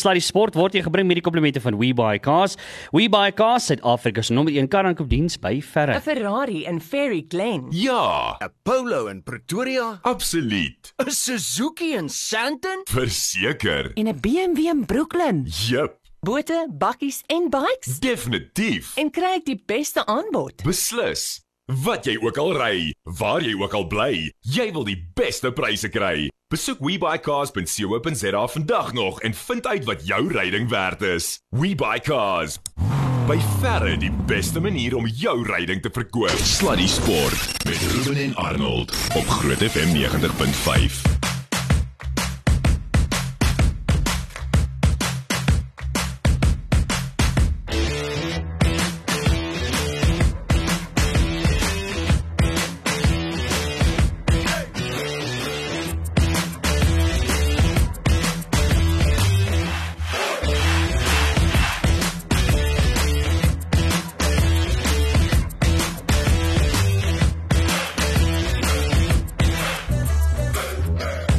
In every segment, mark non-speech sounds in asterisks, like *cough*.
Sluddy Sport word jy gebring met die komplimente van WeBuyCars. WeBuyCars, Suid-Afrika se nommer 1 karaankoopdiens by verre. 'n Ferrari in Fairy Glen. Ja, 'n Polo in Pretoria, absoluut. 'n Suzuki in Sandton, Verseker. En 'n BMW in Brooklyn. Jep, Bote, bakkies en bikes. definitief. En kry ek die beste aanbod. Beslis. Wat jy ook al ry, waar jy ook al bly, jy wil die beste pryse kry. Besoek webuycars.co.za vandag nog en vind uit wat jou ryding werd is. WeBuyCars. By verre die beste manier om jou ryding te verkoop. Sluddy Sport met Ruben en Arnold op Groot FM 90.5.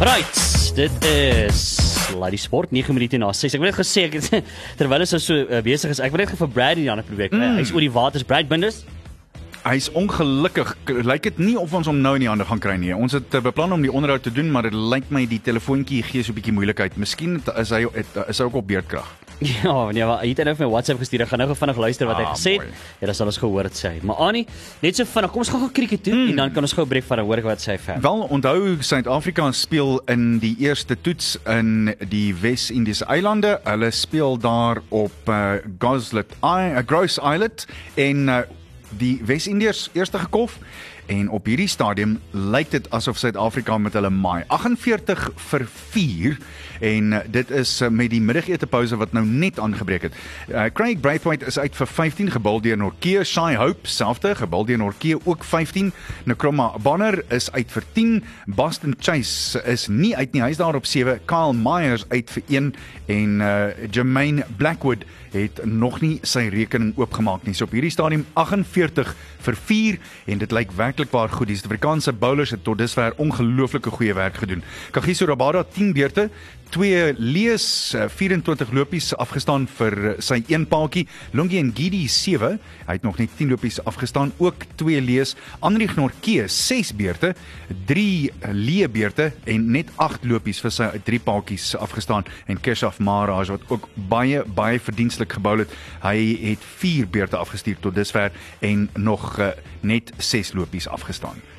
Right, dit is Sluddy Sport 9 minute na 6. Ek het net gesê ek *laughs* terwyl ons so uh, besig is, ek wil net vir Brad hier aan probeer. Mm. Hy's oor die waters Brad Binders. Hy's ongelukkig. Lyk dit nie of ons hom nou in die hande gaan kry nie. Ons het uh, beplan om die onderhoud te doen, maar dit lyk my die telefoontjie gee so 'n bietjie moeilikheid. Miskien is hy het, is hy ook op beerdkrag. *laughs* Ja, nee, maar hy het nou vir my WhatsApp gestuur. Ek gaan nou gou vinnig luister wat hy Ah, gesê het. Ja, dan sal ons gehoor het sê. hy. Maar Annie, net so vinnig, kom ons gaan gou krieket toe mm. en dan kan ons gou 'n brief van hoor wat sê hy verder. Wel onthou Suid-Afrika speel in die eerste toets in die Wes-Indiese eilande. Hulle speel daar op uh, Goslet I, uh, Gross Islet en uh, die Wes-Indiërs eerste gekolf en op hierdie stadium lyk dit asof Suid-Afrika met hulle maai. 48 vir 4 en uh, dit is uh, met die middagete pouse wat nou net aangebreek het. Uh, Craig Braithwaite is uit vir 15 gebal deur Norke, Shy Hope selfde gebal deur Norke ook 15. Nkrumah Bonner is uit vir 10, Boston Chase is nie uit nie, hy's daar op 7, Kyle Myers uit vir 1 en uh, Jermaine Blackwood het nog nie sy rekening oopgemaak nie. So op hierdie stadium 48 vir 4 en dit lyk werklik waar goed. Die Suid-Afrikaanse bowlers het tot dusver ongelooflike goeie werk gedoen. Kagiso Rabada 10 beurte, 2 lees, eh, 24 lopies afgestaan vir eh, sy een paadjie. Lungi en Gidi 7, hy het nog net 10 lopies afgestaan, ook 2 lees. Andri Gnorke 6 beurte, 3 lee beurte en net 8 lopies vir sy 3 paadjies afgestaan en Keshav Maharaj wat ook baie baie verdienstelik gebou het. Hy het 4 beurte afgestuur tot dusver en nog net 6 lopies afgestaan.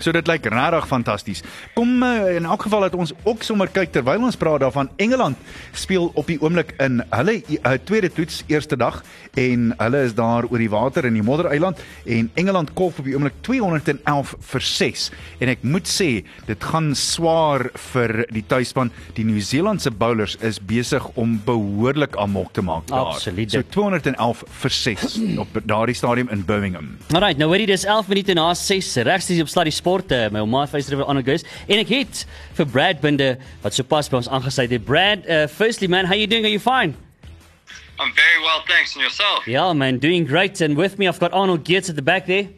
So dit lyk regtig fantasties. Kom uh, in elk geval dat ons ook sommer kyk terwyl ons praat daarvan Engeland speel op die oomblik in hulle uh, tweede toets eerste dag en hulle is daar oor die water in die Moddereiland en Engeland kolf op die oomblik 211 vir 6 en ek moet sê dit gaan swaar vir die tuisspan. Die Nieu-Seelandse bowlers is besig om behoorlik amok te maak daar. Absoluut. So 211 vir 6 op daardie stadium in Birmingham. Alright, nou jy dis 11 minute na 6 regsties op Sluddy Sport uh, my ouma face er aan guys en ek het vir Brad Binde wat sopas by ons aangesluit het. Brad, uh, firstly man, how you doing? Are you fine? I'm very well, thanks. And yourself? Yeah, man, doing great. And with me, I've got Arnold Geertz at the back there.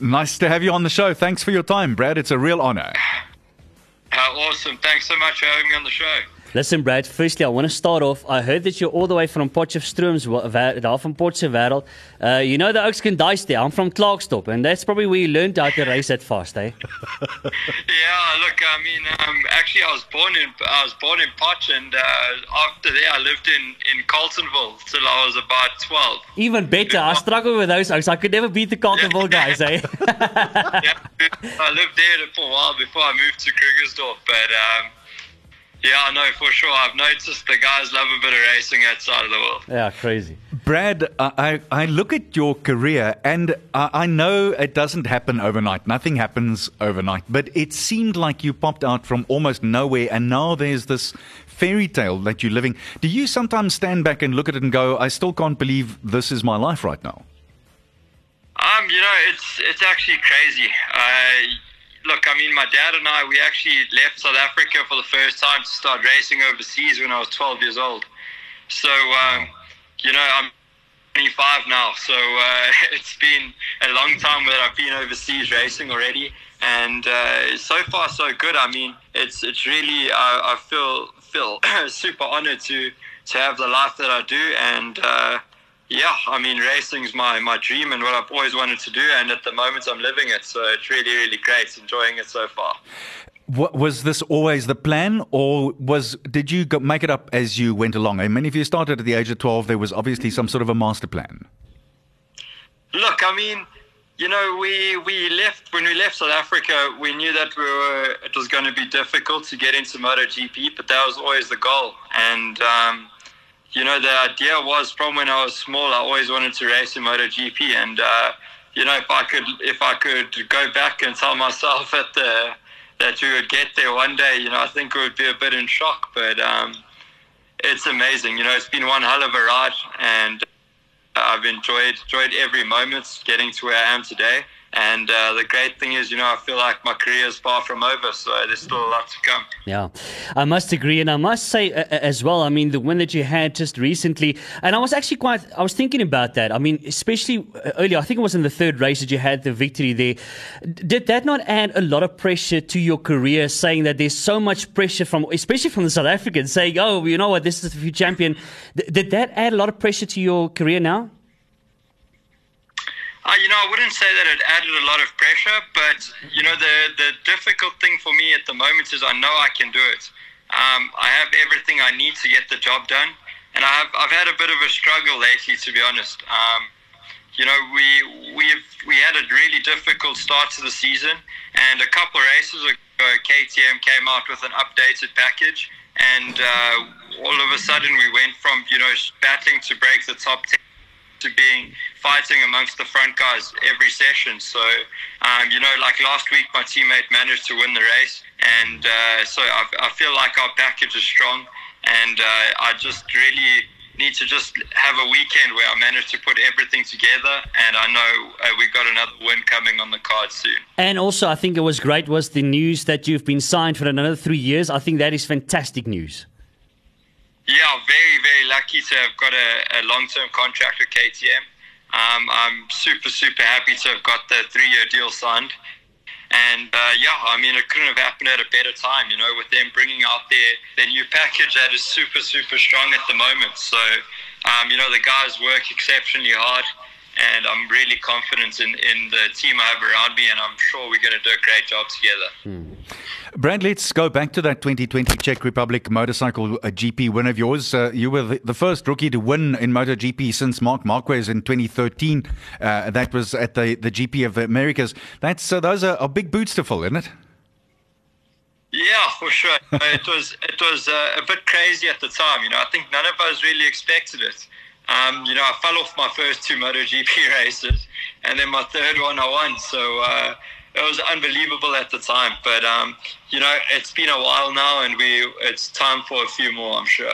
Nice to have you on the show. Thanks for your time, Brad. It's a real honor. *sighs* How awesome. Thanks so much for having me on the show. Listen, Brad, firstly, I want to start off. I heard that you're all the way from Potchefstroom's, wa- wa- daar van Port se wêreld. Uh, you know the Oaks can dice there. I'm from Clarkstop, and that's probably where you learned how to race that fast, eh? *laughs* Yeah, look, I mean, um, actually, I was born in I was born in Potch, and uh, after that, I lived in in Carltonville till I was about twelve. Even better, I struggled with those Oaks. I could never beat the Carterville *laughs* guys, eh? *laughs* yeah, I lived there for a while before I moved to Krugersdorp, but um, yeah, no, for sure, I've noticed the guys love a bit of racing outside of the world. yeah, crazy. Brad, I, I I look at your career and I, I know it doesn't happen overnight. Nothing happens overnight. But it seemed like you popped out from almost nowhere and now there's this fairy tale that you're living. Do you sometimes stand back and look at it and go, I still can't believe this is my life right now? Um, you know, it's it's actually crazy. Uh, look, I mean, my dad and I, we actually left South Africa for the first time to start racing overseas when I was 12 years old. So, um, you know, I'm 25 now, so uh, *laughs* it's been a long time that I've been overseas racing already. And uh, so far, so good. I mean, it's it's really I, I feel feel *clears throat* super honored to to have the life that I do, and uh, yeah, I mean, racing's my my dream and what I've always wanted to do, and at the moment I'm living it, so it's really really great, enjoying it so far. What, was this always the plan, or was did you go, make it up as you went along? I mean, if you started at the age of twelve, there was obviously some sort of a master plan. Look, I mean, you know, we we left when we left South Africa. We knew that we were it was going to be difficult to get into MotoGP, but that was always the goal. And um, you know, the idea was from when I was small, I always wanted to race in MotoGP. And uh, you know, if I could if I could go back and tell myself *laughs* at the that we would get there one day, you know, I think it would be a bit in shock. But um, it's amazing. You know, it's been one hell of a ride, and I've enjoyed enjoyed every moment getting to where I am today. And uh, the great thing is, you know, I feel like my career is far from over, so there's still a lot to come. Yeah, I must agree, and I must say uh, as well. I mean, the win that you had just recently, and I was actually quite. I was thinking about that. I mean, especially earlier. I think it was in the third race that you had the victory there. Did that not add a lot of pressure to your career? Saying that there's so much pressure from, especially from the South Africans, saying, "Oh, you know what, this is the champion." Did that add a lot of pressure to your career now? Uh, you know, I wouldn't say that it added a lot of pressure, but you know, the the difficult thing for me at the moment is I know I can do it. Um, I have everything I need to get the job done, and I've I've had a bit of a struggle lately, to be honest. Um, you know, we we've we had a really difficult start to the season, and a couple of races ago, KTM came out with an updated package, and uh, all of a sudden we went from you know battling to break the top ten to being fighting amongst the front guys every session. So, um, you know, like last week, my teammate managed to win the race, and uh, so I, I, feel like our package is strong, and uh, I just really need to just have a weekend where I manage to put everything together, and I know uh, we've got another win coming on the card soon. And also, I think it was great was the news that you've been signed for another three years. I think that is fantastic news. Yeah, very, very lucky to have got a, a long term contract with KTM. Um, I'm super, super happy to have got the three year deal signed. And uh, yeah, I mean, it couldn't have happened at a better time, you know, with them bringing out their, their new package that is super, super strong at the moment. So, um, you know, the guys work exceptionally hard, and I'm really confident in, in the team I have around me, and I'm sure we're going to do a great job together. Hmm. Brad, let's go back to that 2020 Czech Republic motorcycle uh, GP win of yours. Uh, you were the, first rookie to win in MotoGP since Marc Marquez in 2013. Uh, that was at the, the GP of the Americas. That's uh, those are, are, big boots to fill, isn't it? Yeah, for sure. *laughs* it was it was uh, a bit crazy at the time. You know, I think none of us really expected it. Um, you know, I fell off my first two MotoGP *laughs* races, and then my third one I won. So uh, it was unbelievable at the time. But um, you know, it's been a while now, and we it's time for a few more, I'm sure.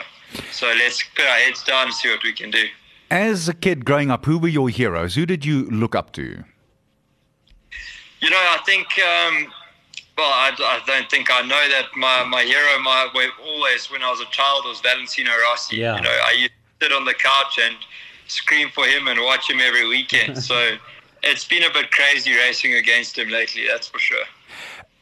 So let's put our heads down and see what we can do. As a kid growing up, who were your heroes? Who did you look up to? You know, I think. Um, well, I, I, don't think I know that my, my hero, my always when I was a child, was Valentino Rossi. Yeah. You know, I used to sit on the couch and scream for him and watch him every weekend. *laughs* So it's been a bit crazy racing against him lately, that's for sure.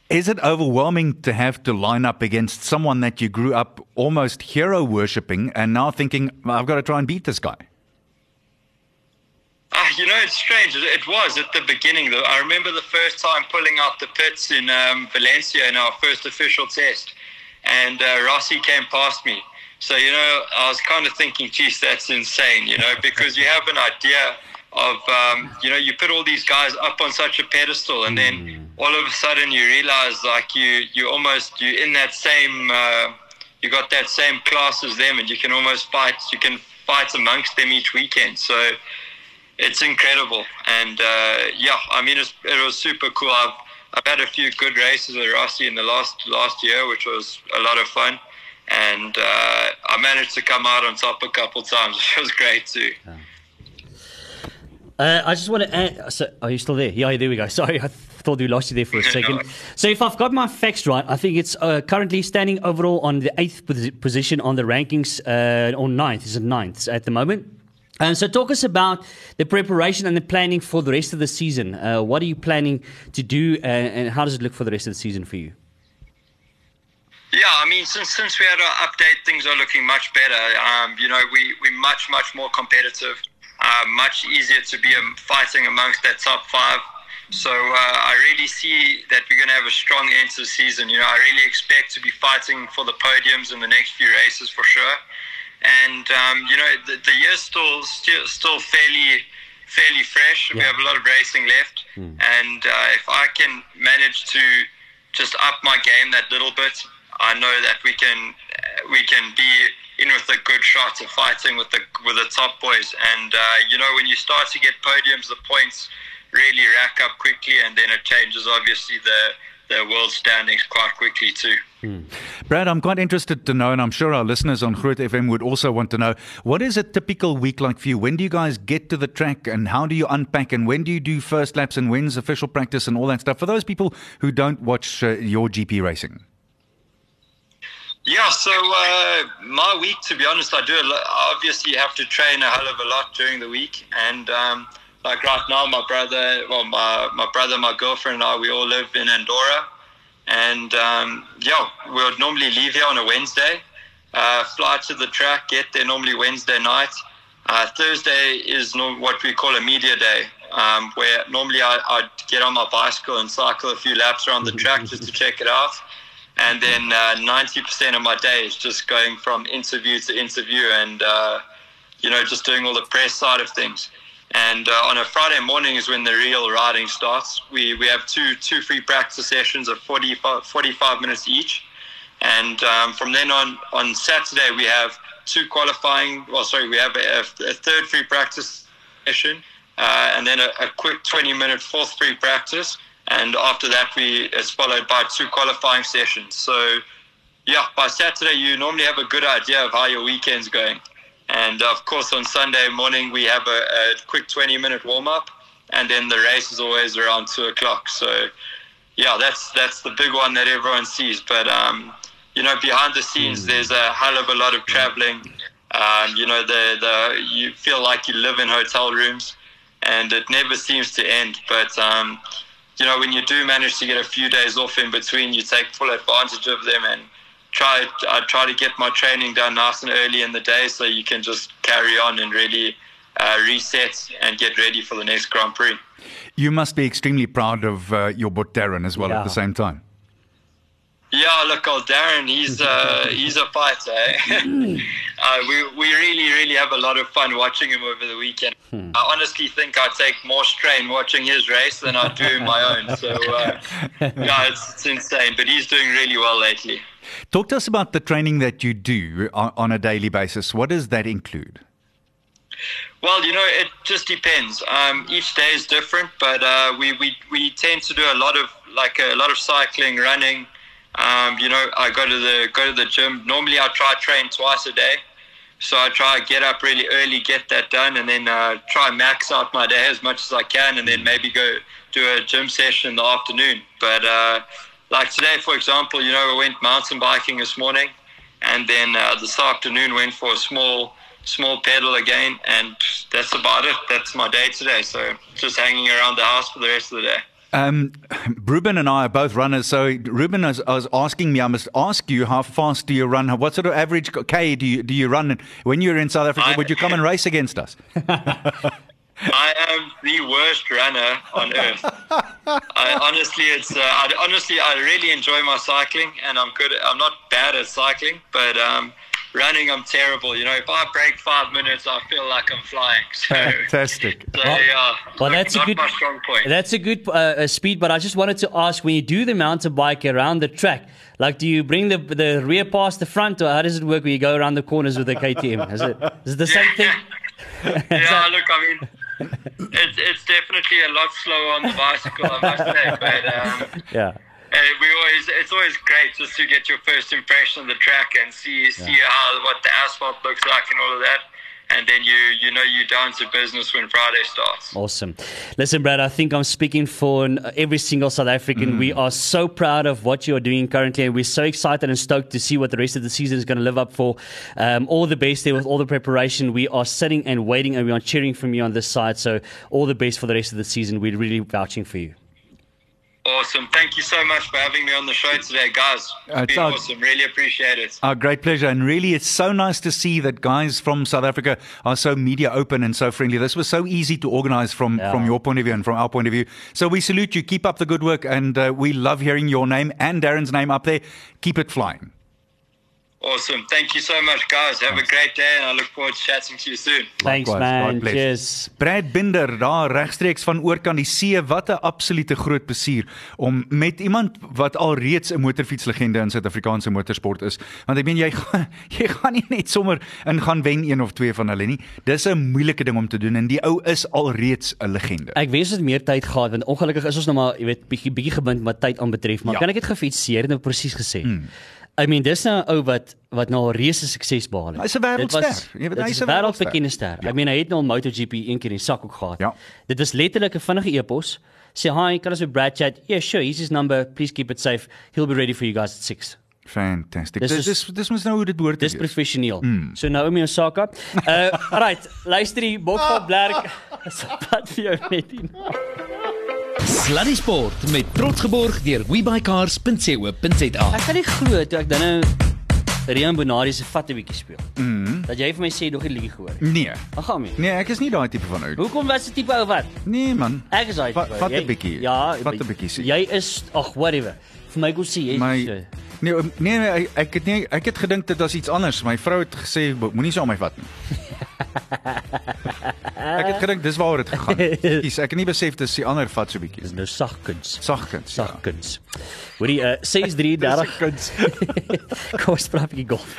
Is it overwhelming to have to line up against someone that you grew up almost hero worshipping and now thinking, I've got to try and beat this guy? Uh, you know, it's strange. It was at the beginning. Though. I remember the first time pulling out the pits in um, Valencia in our first official test, and uh, Rossi came past me. So, you know, I was kind of thinking, geez, that's insane, you know, because you have an idea of um, you know you put all these guys up on such a pedestal and then mm. all of a sudden you realize like you you almost you're in that same uh, you got that same class as them and you can almost fight you can fight amongst them each weekend. So it's incredible. And uh, yeah I mean it was super cool. I've I've had a few good races with Rossi in the last last year which was a lot of fun and uh, I managed to come out on top a couple times *laughs* which was great too. Yeah. Uh, I just want to add. So, are you still there? Yeah, there we go. *laughs* Sorry, I thought we lost you there for a *laughs* second. so, if I've got my facts right, I think it's uh, currently standing overall on the eighth position on the rankings, uh, or ninth. Is it ninth at the moment? And so, talk us about the preparation and the planning for the rest of the season. Uh, what are you planning to do, uh, and how does it look for the rest of the season for you? Yeah, I mean, since since we had our update, things are looking much better. Um, you know, we we much much more competitive, uh, much easier to be fighting amongst that top five. So uh, I really see that we're going to have a strong end to the season. You know, I really expect to be fighting for the podiums in the next few races for sure. And um, you know, the, the year's still still still fairly fairly fresh. We have a lot of racing left, and uh, if I can manage to just up my game that little bit, I know that we can uh, we can be in with a good shot of fighting with the with the top boys. And uh, you know, when you start to get podiums, the points really rack up quickly, and then it changes obviously the the world standings quite quickly too. Brad, I'm quite interested to know, and I'm sure our listeners on Groot FM would also want to know, what is a typical week like for you? When do you guys get to the track, and how do you unpack, and when do you do first laps, and when's official practice, and all that stuff? For those people who don't watch uh, your GP racing. Yeah, so uh, my week, to be honest, I do. Obviously, have to train a hell of a lot during the week, and um, like right now, my brother, well, my my brother, my girlfriend, and I, we all live in Andorra, and um, yeah, we'll normally leave here on a Wednesday, uh, fly to the track, get there normally Wednesday night. Uh, Thursday is no, what we call a media day, um, where normally I, I'd get on my bicycle and cycle a few laps around the track just to check it out and then uh, 90% of my day is just going from interview to interview and uh, you know just doing all the press side of things. And uh, on a friday morning is when the real riding starts. We we have two two free practice sessions of 45, 45 minutes each. And um, from then on on saturday we have two qualifying well sorry we have a, a third free practice session uh, and then a, a quick 20 minute fourth free practice and after that we it's followed by two qualifying sessions. So yeah by saturday you normally have a good idea of how your weekend's going. And of course on sunday morning we have a, a quick 20 minute warm up and then the race is always around two o'clock. So yeah that's that's the big one that everyone sees. But um you know behind the scenes there's a hell of a lot of traveling. Um, you know the the you feel like you live in hotel rooms. And it never seems to end. But um you know, when you do manage to get a few days off in between, you take full advantage of them and try. I try to get my training done nice and early in the day, so you can just carry on and really uh, reset and get ready for the next Grand Prix. You must be extremely proud of uh, your boy Darren as well at the same time. Yeah, look, old Darren, he's uh, *laughs* he's a fighter. Eh? *laughs* uh, we we really really have a lot of fun watching him over the weekend. I honestly think I take more strain watching his race than I do my own. So uh, *laughs* yeah, it's, it's insane. But he's doing really well lately. Talk to us about the training that you do on, on a daily basis. What does that include? Well, you know, it just depends. Um, each day is different, but uh, we, we we tend to do a lot of like a lot of cycling, running. Um, you know, I go to the go to the gym. Normally, I try train twice a day, so I try to get up really early, get that done, and then uh, try max out my day as much as I can, and then maybe go do a gym session in the afternoon. But uh, like today, for example, you know, I went mountain biking this morning, and then uh, this afternoon went for a small small pedal again, and that's about it. That's my day today. So just hanging around the house for the rest of the day. Um, Ruben and I are both runners. So Ruben was, was asking me, I must ask you, how fast do you run? What sort of average K do you, do you run? And when you're in South Africa, I- would you come and race against us? *laughs* I am the worst runner on earth. I honestly, it's uh, I, honestly, I really enjoy my cycling, and I'm good. I'm not bad at cycling, but um, running, I'm terrible. You know, if I break five minutes, I feel like I'm flying. So, *laughs* Fantastic. *laughs* so Well- yeah, well, that's a good- my strong point. That's a good uh, uh, speed, but I just wanted to ask: when you do the mountain bike around the track, like, do you bring the the rear past the front, or how does it work when you go around the corners with the KTM? Is it is it the same thing? *laughs* yeah, look, I mean, it's, it's definitely a lot slower on the bicycle, I must say. But um, Yeah. Uh, we always, it's always great just to get your first impression of the track and see see how what the asphalt looks like and all of that. And then you you know you're down to business when Friday starts. Awesome. Listen, Brad, I think I'm speaking for every single South African. We are so proud of what you are doing currently, and we're so excited and stoked to see what the rest of the season is going to live up for. Um, all the best there with all the preparation. We are sitting and waiting, and we are cheering from you on this side. So, all the best for the rest of the season. We're really vouching for you. Awesome. Thank you so much for having me on the show today, guys. Uh, It's been Todd. awesome. Really appreciate it. Our great pleasure, and really, it's so nice to see that guys from South Africa are so media open and so friendly. This was so easy to organize from Yeah. from your point of view and from our point of view. So we salute you. Keep up the good work, and uh, we love hearing your name and Darren's name up there. Keep it flying. Awesome. Thank you so much, guys. Have a great day, and I look forward to chatting to you soon. Thanks Likewise, man. Cheers. Brad Binder daar regstreeks van oorkant die see. Wat 'n absolute groot plesier om met iemand wat al reeds 'n motorfietslegende in Suid-Afrikaanse motorsport is. Want ek meen jy *laughs* gaan jy gaan nie net sommer in gaan wen een of twee van hulle nie. Dis 'n moeilike ding om te doen en die ou is al reeds 'n legende. Ek wens dit meer tyd gehad want ongelukkig is ons nou maar, jy weet, bietjie bietjie gebind wat tyd aanbetref, maar Ja. kan ek dit gefietseer en nou presies gesê. Hmm. I mean, dis nou 'n ou wat wat nou 'n reuse sukses behaal het. Hy's 'n wêreldster. Jy weet, hy's is 'n wêreldbekende ster. Ja. I mean, hy het nou al MotoGP een keer in die sak ook gehad. Ja. Dit was letterlik 'n vinnige e-pos. Sê hi, kan ons met Brad chat? Yeah, sure. Here's his number. Please keep it safe. He'll be ready for you guys at 6. Fantastic. Dis Dis is- dis dis mos nou hoe dit behoort te Dis wees. professioneel. Mm. So Naomi Osaka. Uh *laughs* right, luister die Bokval Blerk. *laughs* Wat vir jou net hier. Sluddy Sport met trots geborg deur webycars.co.za. Ek kan nie glo toe ek dan nou Rian Bonari se vat 'n bietjie speel. Mm. Dat jy vir my sê nog nie liedjie gehoor nie. Nee. Ag gaan my. Nee, ek is nie daai tipe van ou. Hoekom was dit tipe ou wat? Nee man. Ek is daai tipe. vat 'n bietjie. Ja, Vat 'n bietjie. Jy is ag whatever. Vir my kom sê jy My is, uh, nee, nee nee ek- het nie ek het gedink dit was iets anders. My vrou het gesê "Bo- moenie so aan my vat nie. *laughs* ek het gedink dis waaroor dit gegaan het. *laughs* Kies, ek het nie besef dis die ander vat so bietjie. dis nou sagkuns. Sagkens. Ja. Sagkuns. Hoorie uh 633 *laughs* Kuns. *laughs* Kom ons praat 'n bietjie golf.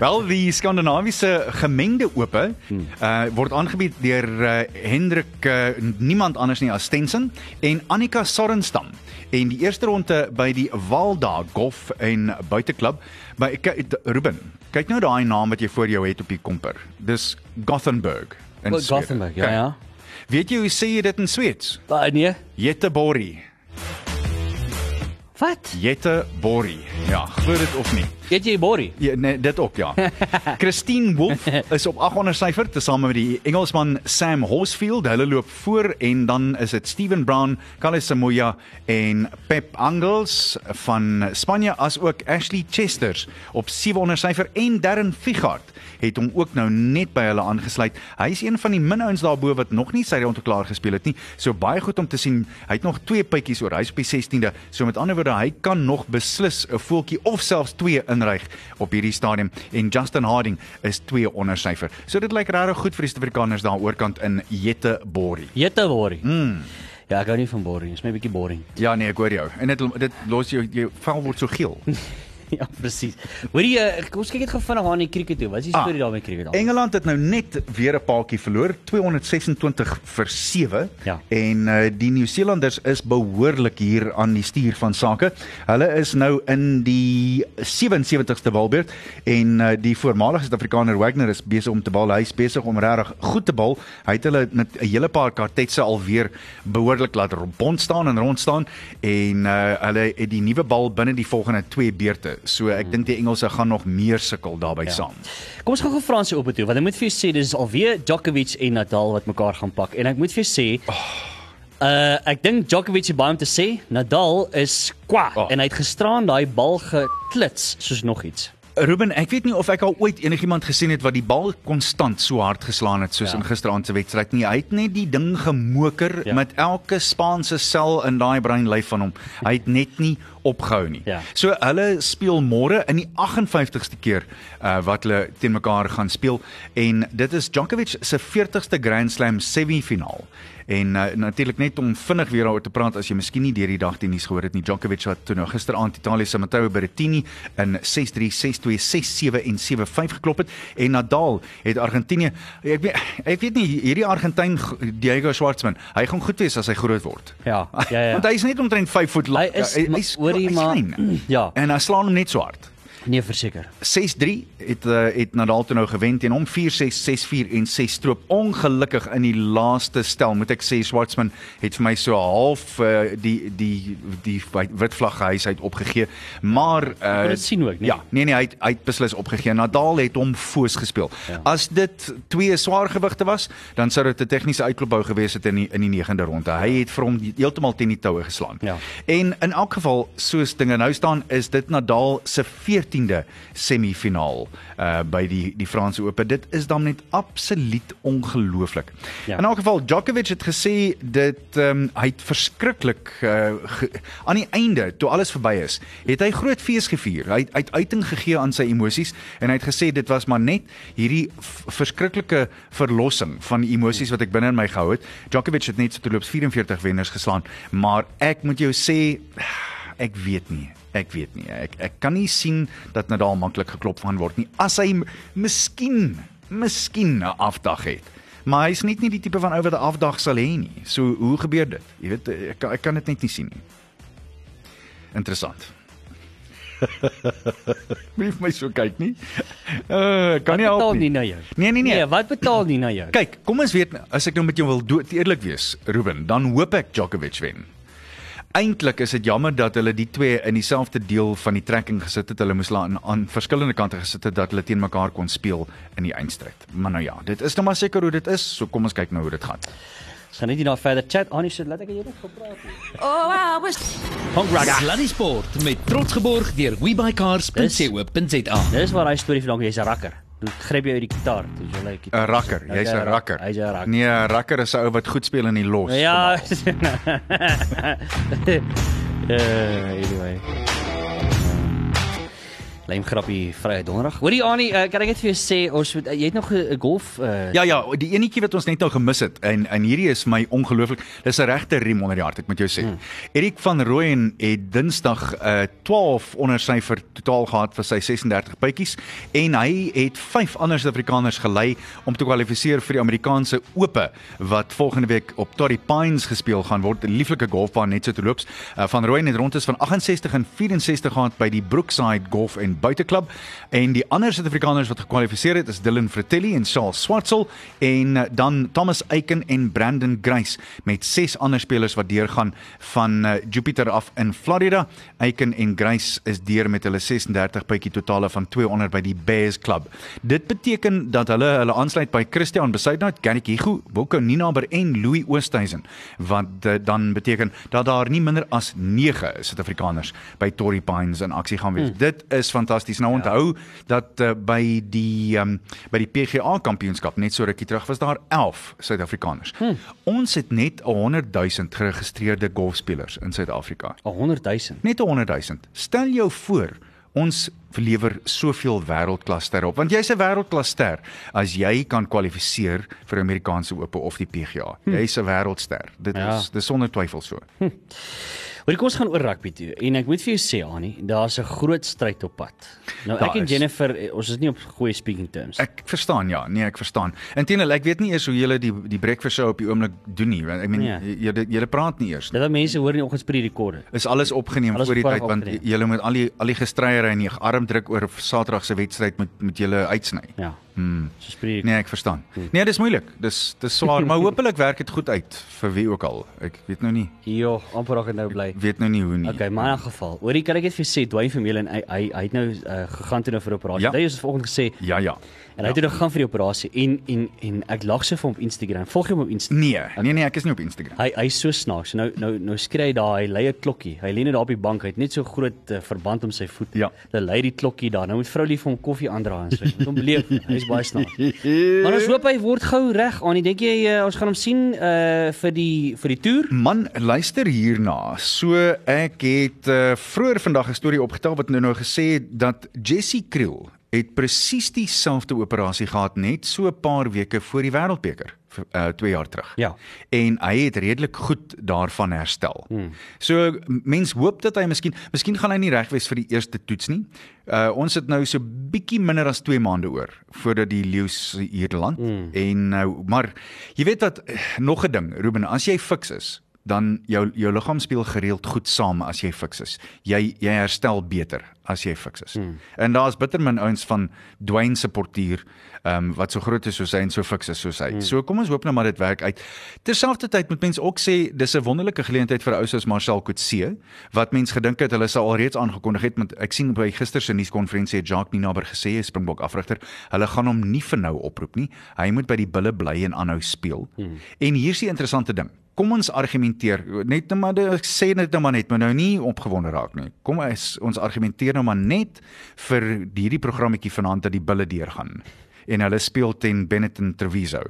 Wel die skandinawiese gemengde ope Hmm. uh word aangebied deur uh, Hendrik uh, niemand anders nie as Stenson en Annika Sorenstam. En die eerste ronde by die Walda Golf en Buiteklub by Ruben. Kyk nou daai naam wat jy voor jou het op die komper. Dis Gothenburg in Swede. Gothenburg, ja, Kyk. ja. Weet jy hoe sê jy dit in Sweeds? Baie nee. Göteborg. Wat? Göteborg. Ja, glo dit of nie. Eet jy Borrie? Ja, nee, dit ook ja. *laughs* Christine Wolf is op 800 syfer tesame met die Engelsman Sam Horsfield. Hulle loop voor en dan is dit Steven Brown, Carlos Samoya en Pep Angels van Spanje as ook Ashley Chesters op 700 syfer en Darren Figart het hom ook nou net by hulle aangesluit. Hy is een van die min ouens daarbo wat nog nie sy rond klaar gespeel het nie. So baie goed om te sien. Hy het nog twee puitjies oor. Hy's op die 16de. So met ander woorde, hy kan nog beslis 'n voeltjie of selfs twee inryg op hierdie stadium en Justin Harding is 2 onder syfer. So dit lyk regtig goed vir die Suid-Afrikaners daar oorkant in Göteborg. Jette Borrie. Mm. Ja, ek hou nie van. Dit is my bietjie boring. Ja nee, ek hoor jou. En dit dit los jou jou vel word so geel. *laughs* *laughs* ja, presies. Hoorie, uh, kom ons kyk net gou vinnig aan die cricket toe. Wat is die Ah, storie daar met cricket? al? Engeland het nou net weer 'n paadjie verloor, 226 vir 7. Ja. En uh, die Nieu-Seelanders is behoorlik hier aan die stuur van sake. Hulle is nou in die 77ste balbeurt en uh, die voormalige Suid-Afrikaner Wagner is besig om te bal. Hy's besig om regtig goed te bal. Hy het hulle met 'n hele paar kartetse alweer behoorlik laat rond staan en rond staan en uh, hulle het die nuwe bal binne die volgende 2 beurte. So ek dink die Engelse gaan nog meer sukkel daarbey ja. saam. Kom ons gaan gou Fransie op toe want ek moet vir jou sê dis alweer Djokovic en Nadal wat mekaar gaan pak en ek moet vir jou sê Uh ek dink Djokovic het baie om te sê. Nadal is kwa Oh. oh. en hy het gisteraan daai bal geklits soos nog iets. Ruben, ek weet nie of ek al ooit enigiemand gesien het wat die bal konstant so hard geslaan het soos Ja. in gisteraand se wedstryd nie. Hy het net die ding gemoker ja. met elke Spaanse sel in daai breinlyf van hom. Hy het net nie opgehou nie. Ja. So hulle speel môre in die 58ste keer uh, wat hulle teen mekaar gaan speel en dit is Djokovic se 40ste Grand Slam semifinaal. En uh, natuurlik net om vinnig weer daaroor te praat as jy miskien nie deur die dag die nuus gehoor het nie. Djokovic wat toe nou gisteraand Italië se Matteo Berrettini in 6-3, 6-2, 6-7 en 7-5 geklop het en Nadal het Argentinië ek weet ek weet nie hierdie Argentyn Diego Schwartzman, hy gaan goed wees as hy groot word. Ja, ja, ja. *laughs* Want hy is net omtrent 5 voet Hy lank. is hy, maar- hy's hoorie hy's maar- ja. En hy slaan hom net so hard. Nee, verseker. 6-3 het uh, het Nadal toe nou gewen teen hom 4-6, 6-4 en 6 stroop. Ongelukkig in die laaste stel moet ek sê Schwartzman het vir my so half uh, die die die wit vlag huis uit opgegee. Maar uh, dit sien ook, nee? Ja, nee nee, hy het, hy het beslis opgegee. Nadal het hom foos gespeel. Ja. As dit twee swaar gewigte was, dan sou dit 'n tegniese uitklopbou gewees het in die in die 9de ronde. Hy het vir hom heeltemal teen die toue geslaan. Ja. En in elk geval, soos dinge nou staan, is dit Nadal se 14de semifinaal uh by die die Franse Ope. Dit is dan net absoluut ongelooflik. Ja. In elk geval Djokovic het gesê dit ehm um, hy het verskriklik uh ge, aan die einde toe alles verby is, het hy groot fees gevier. Hy hy het uiting gegee aan sy emosies en hy het gesê dit was maar net hierdie verskriklike verlossing van die emosies wat ek binne in my gehou het. Djokovic het net so terloops 44 wenners geslaan, maar ek moet jou sê ek weet nie. Ek weet nie. Ek ek kan nie sien dat Nadal maklik geklop van word nie. As hy miskien miskien 'n afdag het. Maar hy's net nie die tipe van ou wat 'n afdag sal hê nie. So hoe gebeur dit? Jy weet ek ek kan dit net nie sien nie. Interessant. *laughs* Moenie my so kyk nie. Uh, kan nie help betaal nie. nie na jou. Nee nee nee. Nee, wat betaal nie na jou? Kyk, kom ons weet as ek nou met jou wil eerlik wees, Ruben, dan hoop ek Djokovic wen. Eintlik is dit jammer dat hulle die twee in dieselfde deel van die trekking gesit het. Hulle moes hulle aan, aan verskillende kante gesit het dat hulle teen mekaar kon speel in die eindstryd. Maar nou ja, dit is nou maar seker hoe dit is. So kom ons kyk nou hoe dit gaan. Ons gaan net hierna verder chat. Annie, so laat ek jy net gepraat het. Oh, I was Congrats. Sluddy Sport met trots geborg deur webuycars.co.za. Dis waar hy storie vandaan kom. Jy's 'n rakker. Toe gryp jy uit die gitaar. Toe jy like 'n Rakker, jy's 'n rakker. Hy's 'n rakker. Nee, 'n rakker is 'n ou wat goed speel in die los. Ja. uh, *laughs* anyway. Lym grappie Vrydag Donderdag. Hoorie Annie, uh, kan ek net vir jou sê ons moet, uh, jy het nog 'n golf uh, Ja ja, die enetjie wat ons net nou gemis het en en hierdie is my ongelooflik. Dis 'n regte riem onder die hart, ek moet jou sê. Hmm. Erik van Rooyen het Dinsdag uh, 12 onder syfer totaal gehad vir sy 36 bytjies en hy het 5 ander Suid-Afrikaners gelei om te kwalifiseer vir die Amerikaanse Ope wat volgende week op Torrey Pines gespeel gaan word. 'n Lieflike golfbaan net so te loops. Uh, van Rooyen het rondes van 68 en 64 gehad by die Brookside Golf en Buiteklub en die ander Suid-Afrikaners wat gekwalifiseer het is Dylan Fratelli en Charles Swartsel en uh, dan Thomas Eiken en Brandon Grace met ses ander spelers wat deurgaan van uh, Jupiter af in Florida. Eiken en Grace is deur met hulle 36 bytjie totale van 200 by die Bears Club. Dit beteken dat hulle hulle aansluit by Christian Besuidnout, Gary Kigu, Wilco Ninaber en Louis Oosthuizen wat uh, dan beteken dat daar nie minder as 9 Suid-Afrikaners by Torrey Pines in aksie gaan wees. Hmm. Dit is fantasties. Nou onthou ja. dat uh, by die um, by die PGA kampioenskap net so rukkie terug was daar 11 Suid-Afrikaners. Hmm. Ons het net 100 000 geregistreerde golfspelers in Suid-Afrika. 100 000. Net 100 000. Stel jou voor ons verlewer soveel wêreldklasster op want jy's 'n wêreldklasster as jy kan kwalifiseer vir Amerikaanse Ope of die PGA. Hm. Jy's 'n wêreldster. Dit ja. is dis sonder twyfel so. Hm. Hoorie kom ons gaan oor rugby toe en ek moet vir jou sê Annie, daar's 'n groot stryd op pad. Nou Daar ek en is. Jennifer, eh, ons is nie op goeie speaking terms. Ek verstaan ja, nee ek verstaan. Inteendeel, ek weet nie eers hoe julle die die breakfast show op die oomblik doen nie. Ek meen Ja. julle julle praat nie eers. Dit wat mense hoor in die oggendsprie rekorde. Is alles opgeneem Alles voor die tyd want julle moet al die al die gestryery en die armdruk oor Saterdag se wedstryd met met julle uitsny. Ja. Hmm. So spree Nee, ek verstaan. Nee, dis moeilik. Dis dis swaar, maar hopelik werk dit goed uit vir wie ook al. Ek weet nou nie. Jo, amper raak dit nou bly. Weet nou nie hoe nie. Okay, maar in 'n geval. Hoorie, kan ek net vir sê Dwayne Vermeulen hy hy, hy het nou uh, gegaan toe nou vir operasie. Ja. Hy het ons vanoggend gesê Ja, ja. en hy het toe nou gegaan vir die operasie en en en ek lag so vir hom op Instagram. Volg hom op Instagram. Nee, nee nee, ek is nie op Instagram. Hy hy's so snaaks. Nou nou nou skree hy daar, hy lei 'n klokkie. Hy lê net daar op die bank. Hy het net so groot uh, verband om sy voet. Ja. Hy lei die klokkie daar. Nou moet vrou lief vir hom koffie aandra en so. Moet hom beleef. Hy's baie snaaks. *laughs* maar ons hoop hy word gou reg. Aan, dink jy uh, ons gaan hom sien uh vir die vir die toer? Man, luister hierna. So ek het uh, vroeër vandag 'n storie opgetel wat nou nou gesê het dat Jessie Kriel het presies dieselfde operasie gehad net so 'n paar weke voor die Wêreldbeker uh 2 jaar terug. Ja. En hy het redelik goed daarvan herstel. Hmm. So mens hoop dat hy miskien miskien gaan hy nie reg wees vir die eerste toets nie. Uh ons het nou so bietjie minder as 2 maande oor voordat die leeu's hier land. Hmm. En nou maar jy weet wat nog 'n ding, Ruben, as jy fiks is dan jou jou liggaam speel gereeld goed saam as jy fiks is. Jy jy herstel beter as jy fiks is. Hmm. En daar's bitter min ouens van Dwayne se portuur ehm um, wat so groot is soos hy en so fiks is soos hy. Hmm. So kom ons hoop nou maar dit werk uit. Terselfdertyd moet mense ook sê dis 'n wonderlike geleentheid vir 'n ou soos Marcel Coetzee wat mense gedink het hulle sou alreeds aangekondig het met ek sien by gister se nuuskonferensie het Jacques Minaber gesê Springbok afrigter, hulle gaan hom nie vir nou oproep nie. Hy moet by die bulle bly en aanhou speel. Hmm. En hier's die interessante ding kom ons argumenteer net nou maar ek sê net nou maar net maar nou nie opgewonde raak nie. Kom ons ons argumenteer nou maar net vir hierdie programmetjie vanaand dat die bulle deurgaan en hulle speel teen Benetton Treviso.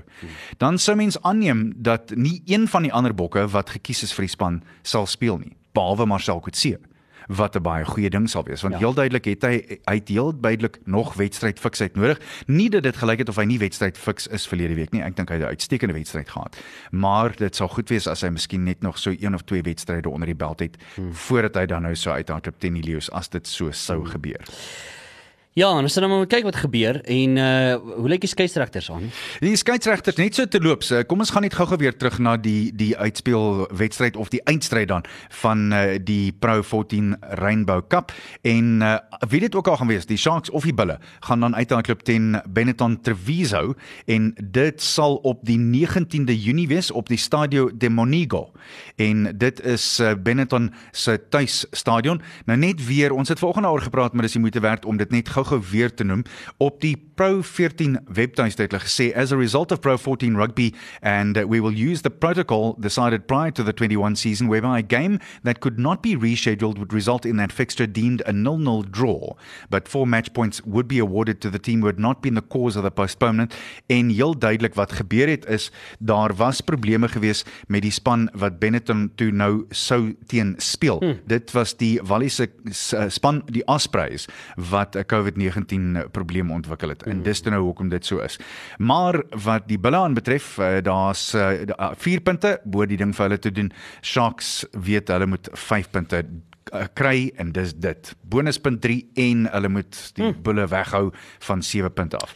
Dan sou mens aanneem dat nie een van die ander bokke wat gekies is vir die span sal speel nie, behalwe Marcel Coetzee wat 'n baie goeie ding sal wees want ja. heel duidelik het hy hy het heel duidelik nog wedstryd fiksheid nodig nie dat dit gelyk het of hy nie wedstryd fiks is verlede week nie ek dink hy het 'n uitstekende wedstryd gehad maar dit sal goed wees as hy miskien net nog so een of twee wedstryde onder die beld het hmm. voordat hy dan nou so uithardloop teen die Lions as dit so sou hmm. gebeur Ja, en ons gaan nou kyk wat gebeur en uh hoe lyk die skeieregters aan? Die skeieregters net so te loop. So, kom ons gaan net gou-gou weer terug na die die uitspeel wedstryd of die eindstryd dan van uh die Pro 14 Rainbow Cup en uh wie dit ook al gaan wees, die Sharks of die Bulle gaan dan uithardloop teen Benetton Treviso en dit sal op die 19de Junie wees op die Stadio de Monigo. En dit is uh, Benetton se tuisstadion. Nou net weer, ons het vanoggend daaroor gepraat, maar dis die moeite werd om dit net gou gou-gou weer te noem op die Pro 14 webtuiste het hulle gesê as a result of Pro 14 rugby and uh, we will use the protocol decided prior to the 21 season whereby a game that could not be rescheduled would result in that fixture deemed a nil-nil draw. But four match points would be awarded to the team who had not been the cause of the postponement. En heel duidelik wat gebeur het is daar was probleme gewees met die span wat Benetton toe nou sou teen speel. Hmm. dit was die Walliese span die Ospreys wat 'n COVID-19 probleem ontwikkel het en dis nou hoekom dit so is. Maar wat die bulle aanbetref, uh, daar's 4 uh, uh, punte bo die ding vir hulle te doen. Sharks weet hulle moet 5 punte uh, kry en dis dit. Bonuspunt 3 en hulle moet die hmm. bulle weghou van 7 punte af.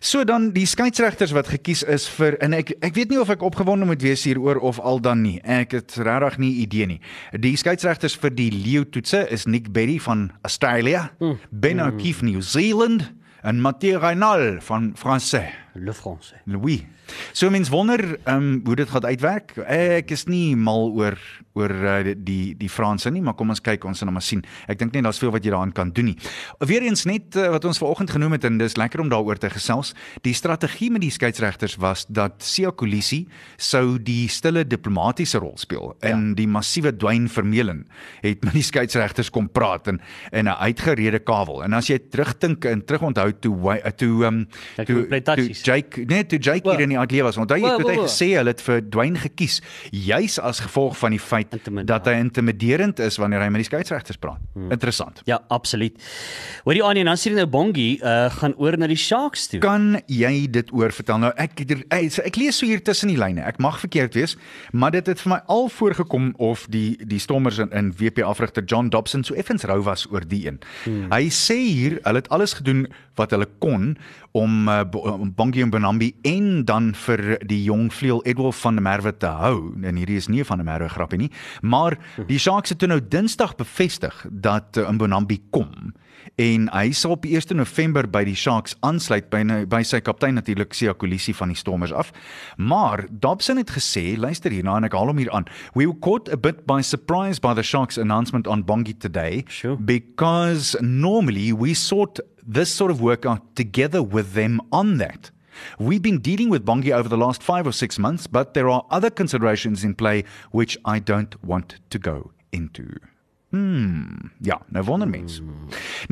So dan die skeieregters wat gekies is vir en ek ek weet nie of ek opgewonde moet wees hieroor of al dan nie. Ek het regtig nie idee nie. Die skeieregters vir die Leo toetse is Nick Berry van Australia, hmm. Ben. O'Keefe New Zealand, en Mathieu Reynal van Français. Le Français. Oui. So mens wonder ehm um, hoe dit gaan uitwerk. Ek is nie mal oor oor uh, die die Franse nie, maar kom ons kyk ons gaan nou maar sien. Ek dink nie daar's veel wat jy daaraan kan doen nie. Weereens net uh, wat ons vanoggend genoem het en dis lekker om daaroor te gesels. Die strategie met die skeieregters was dat Sia Kolisi sou die stille diplomatisiese rol speel in ja. die massiewe Dwayne Vermeulen het met die skeieregters kom praat en in 'n uitgerede kawel. En as jy terugdink en terugonthou toe toe ehm um, toe Jake net toe Jake hier in die ateljee was. Onthou jy het hy gesê hulle het vir Dwayne gekies juis as gevolg van die feit dat hy intimiderend is wanneer hy met die skeieregters praat. Hmm. Interessant. Ja, absoluut. Hoor die Anie en dan sien jy nou Bongie uh, gaan oor na die Sharks toe. Kan jy dit oor vertel nou? Ek ek, ek lees so hier tussen die lyne. Ek mag verkeerd wees, maar dit het vir my al voorgekom of die die Stormers in, in WP afrigter John Dobson so effens rou was oor die een. Hmm. Hy sê hier, hulle het alles gedoen wat hulle kon om uh, Bongie en Bonambi en dan vir die jong vleuel Edward van der Merwe te hou. En hierdie is nie van der Merwe grappie nie, maar die Sharks het nou Dinsdag bevestig dat uh, Bonambi kom en hy sal op 1 November by die Sharks aansluit by by sy kaptein natuurlik Sia Kolisi van die Stormers af. Maar Dobson het gesê, luister hierna en ek haal hom hier aan. We were caught a bit by surprise by the Sharks announcement on Bongi today sure. because normally we sort this sort of work together with them on that. We've been dealing with Bongi over the last five or six months, but there are other considerations in play which I don't want to go into. Hmm, ja, nou wonder mens.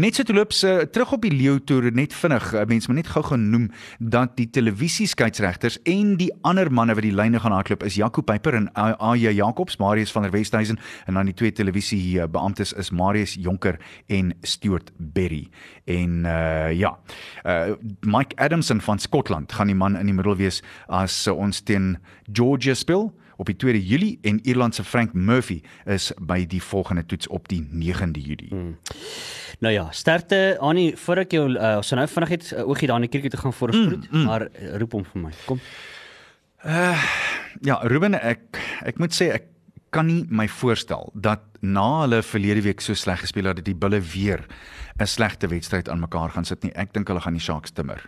Net so te loop se terug op die leeu toer net vinnig. Mense moet net gou genoem dat die televisie skeieregters en die ander manne wat die lyne gaan hardloop is Jaco Pieper en AJ Jacobs, Marius van der Westhuizen en dan die twee televisie beamptes is Marius Jonker en Stuart Berry. En uh ja, uh Mike Adamson van Skotland gaan die man in die middel wees as uh, ons teen Georgia speel op die 2de Julie en Ierland se Frank Murphy is by die volgende toets op die 9de Julie. Hmm. Nou ja, sterkte Annie, voor ek jou uh, ons nou vinnig het uh, oogie daar in die kerkie te gaan voor ons groet, mm, mm. maar uh, roep hom vir my. Kom. Uh ja, Ruben, ek ek moet sê ek kan nie my voorstel dat na hulle verlede week so sleg gespeel het dat die Bulle weer 'n slegte wedstryd aan mekaar gaan sit nie. Ek dink hulle gaan die Sharks timmer.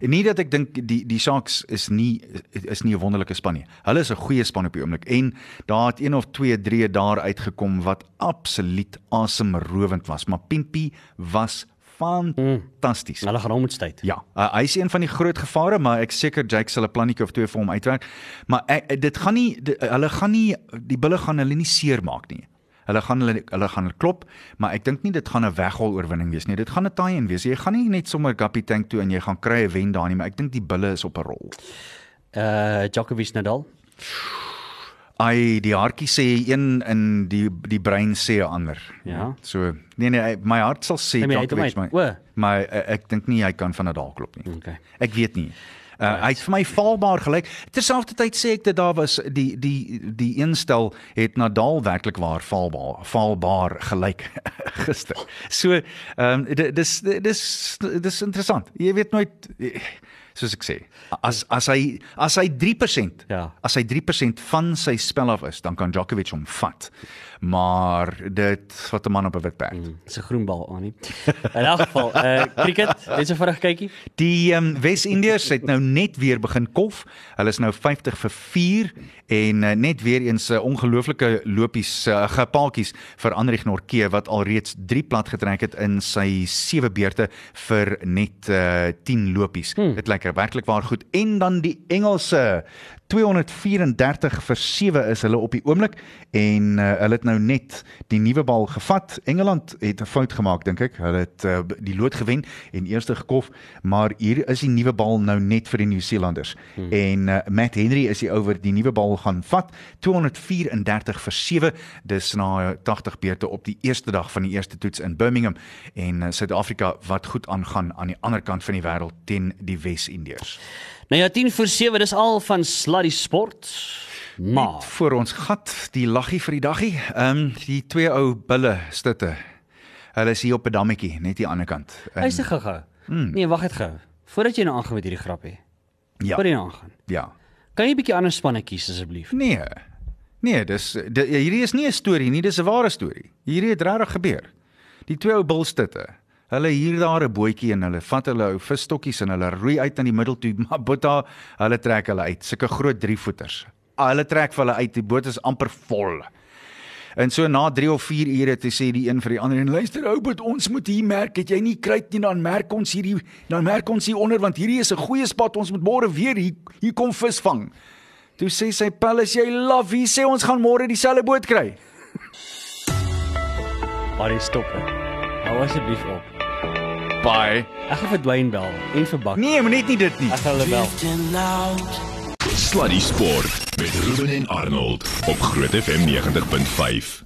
En nie dat ek dink die die Sharks is nie is nie 'n wonderlike span nie. Hulle is 'n goeie span op die oomblik en daar het een of twee drie daar uitgekom wat absoluut asemrowend was, maar Pimpie was fantasties. Hulle gaan hom moet tyd. Ja, uh, hy is een van die groot gevare, maar ek seker Jake sal 'n plannetjie of twee vir hom uitwerk. Maar ek, dit gaan nie dit, hulle gaan nie die bulle gaan hulle nie seermaak nie. Hulle gaan hulle hulle gaan hulle klop, maar ek dink nie dit gaan 'n weghol oorwinning wees nie. Dit gaan 'n tie-in wees. Jy gaan nie net sommer Gappy tank toe en jy gaan kry 'n wen daar nie, maar ek dink die bulle is op 'n rol. Uh Djokovic Nadal. Ai, die hartjie sê een in die die brein sê 'n ander. Ja. So nee nee, my hart sal sê Nee, Djokovic, maar, maar uh, ek dink nie hy kan van Nadal klop nie. Okay. Ek weet nie. Uh, hy het vir my valbaar gelyk. Terselfdertyd sê ek dit daar was die die die eenstel het Nadal werklik waar valbaar valbaar gelyk *laughs* gister. So ehm um, dis dis dis interessant. Jy weet nooit soos ek sê, as as hy as hy 3% Ja. as hy 3% van sy spel af is, dan kan Djokovic hom vat. Maar dit wat 'n man op 'n wit perd. Mm. Dis 'n groen bal aan nie. In elk geval, uh cricket, net so vinnig kykie. Die um, Wes-Indiërs het nou net weer begin kolf. Hulle is nou 50 vir 4 en uh, net weer eens 'n uh, ongelooflike lopies uh, gepaadjies vir Anrich Norke wat alreeds 3 plat getrek het in sy 7 beurte vir net uh, 10 lopies. Hmm. Dit lyk werklik waar goed. En dan die Engelse 234 vir 7 is hulle op die oomblik en uh, hulle het nou net die nuwe bal gevat. Engeland het 'n fout gemaak dink ek. Hulle het uh, die lood gewen en eerste gekof, maar hier is die nuwe bal nou net vir die Nieu-Seelanders. Hmm. En uh, Matt Henry is die ou wat die nuwe bal gaan vat. 234 vir 7. Dis na 80 beurte op die eerste dag van die eerste toets in Birmingham en uh, Suid-Afrika wat goed aangaan aan die ander kant van die wêreld teen die Wes-Indiërs. Nou ja, 10 vir 7, dis al van Sluddy Sport. Maar voor ons gat die laggie vir die daggie. Ehm um, die twee ou bulle stitte. Hulle is hier op 'n dammetjie net die ander kant. En- hy's te gou. Hmm. Nee, wag net gou. Voordat jy nou aangaan met hierdie grappie. ja. Voordat jy nou aangaan. Ja. Kan jy 'n bietjie ander spanne kies asseblief? Nee. Nee, dis di, hierdie is nie 'n storie nie, dis 'n ware storie. Hierdie het regtig gebeur. Die twee ou bulstitte. Hulle hier daar 'n bootjie en hulle vat hulle ou visstokkies en hulle roei uit aan die middel toe, *laughs* maar botta, hulle trek hulle uit, sulke groot drievoeters. Ah, Hulle trek vir hulle uit, die boot is amper vol. En so na 3 of 4 ure te sê die een vir die ander en luister ou, boet, ons moet hier merk, het jy nie kruit nie, dan merk ons hierdie dan merk ons hier onder want hierdie is 'n goeie spot, ons moet môre weer hier hier kom vis vang. Toe sê sy pel as jy love, wie sê ons gaan môre dieselfde boot kry? Alre stop. Hou asseblief op. Bye. Ek gaan vir Dwayne bel en vir Bak. Nee, maar net nie dit nie. Ek gaan hulle bel. Sluddy Sport met Ruben en Arnold op Groot FM 90.5.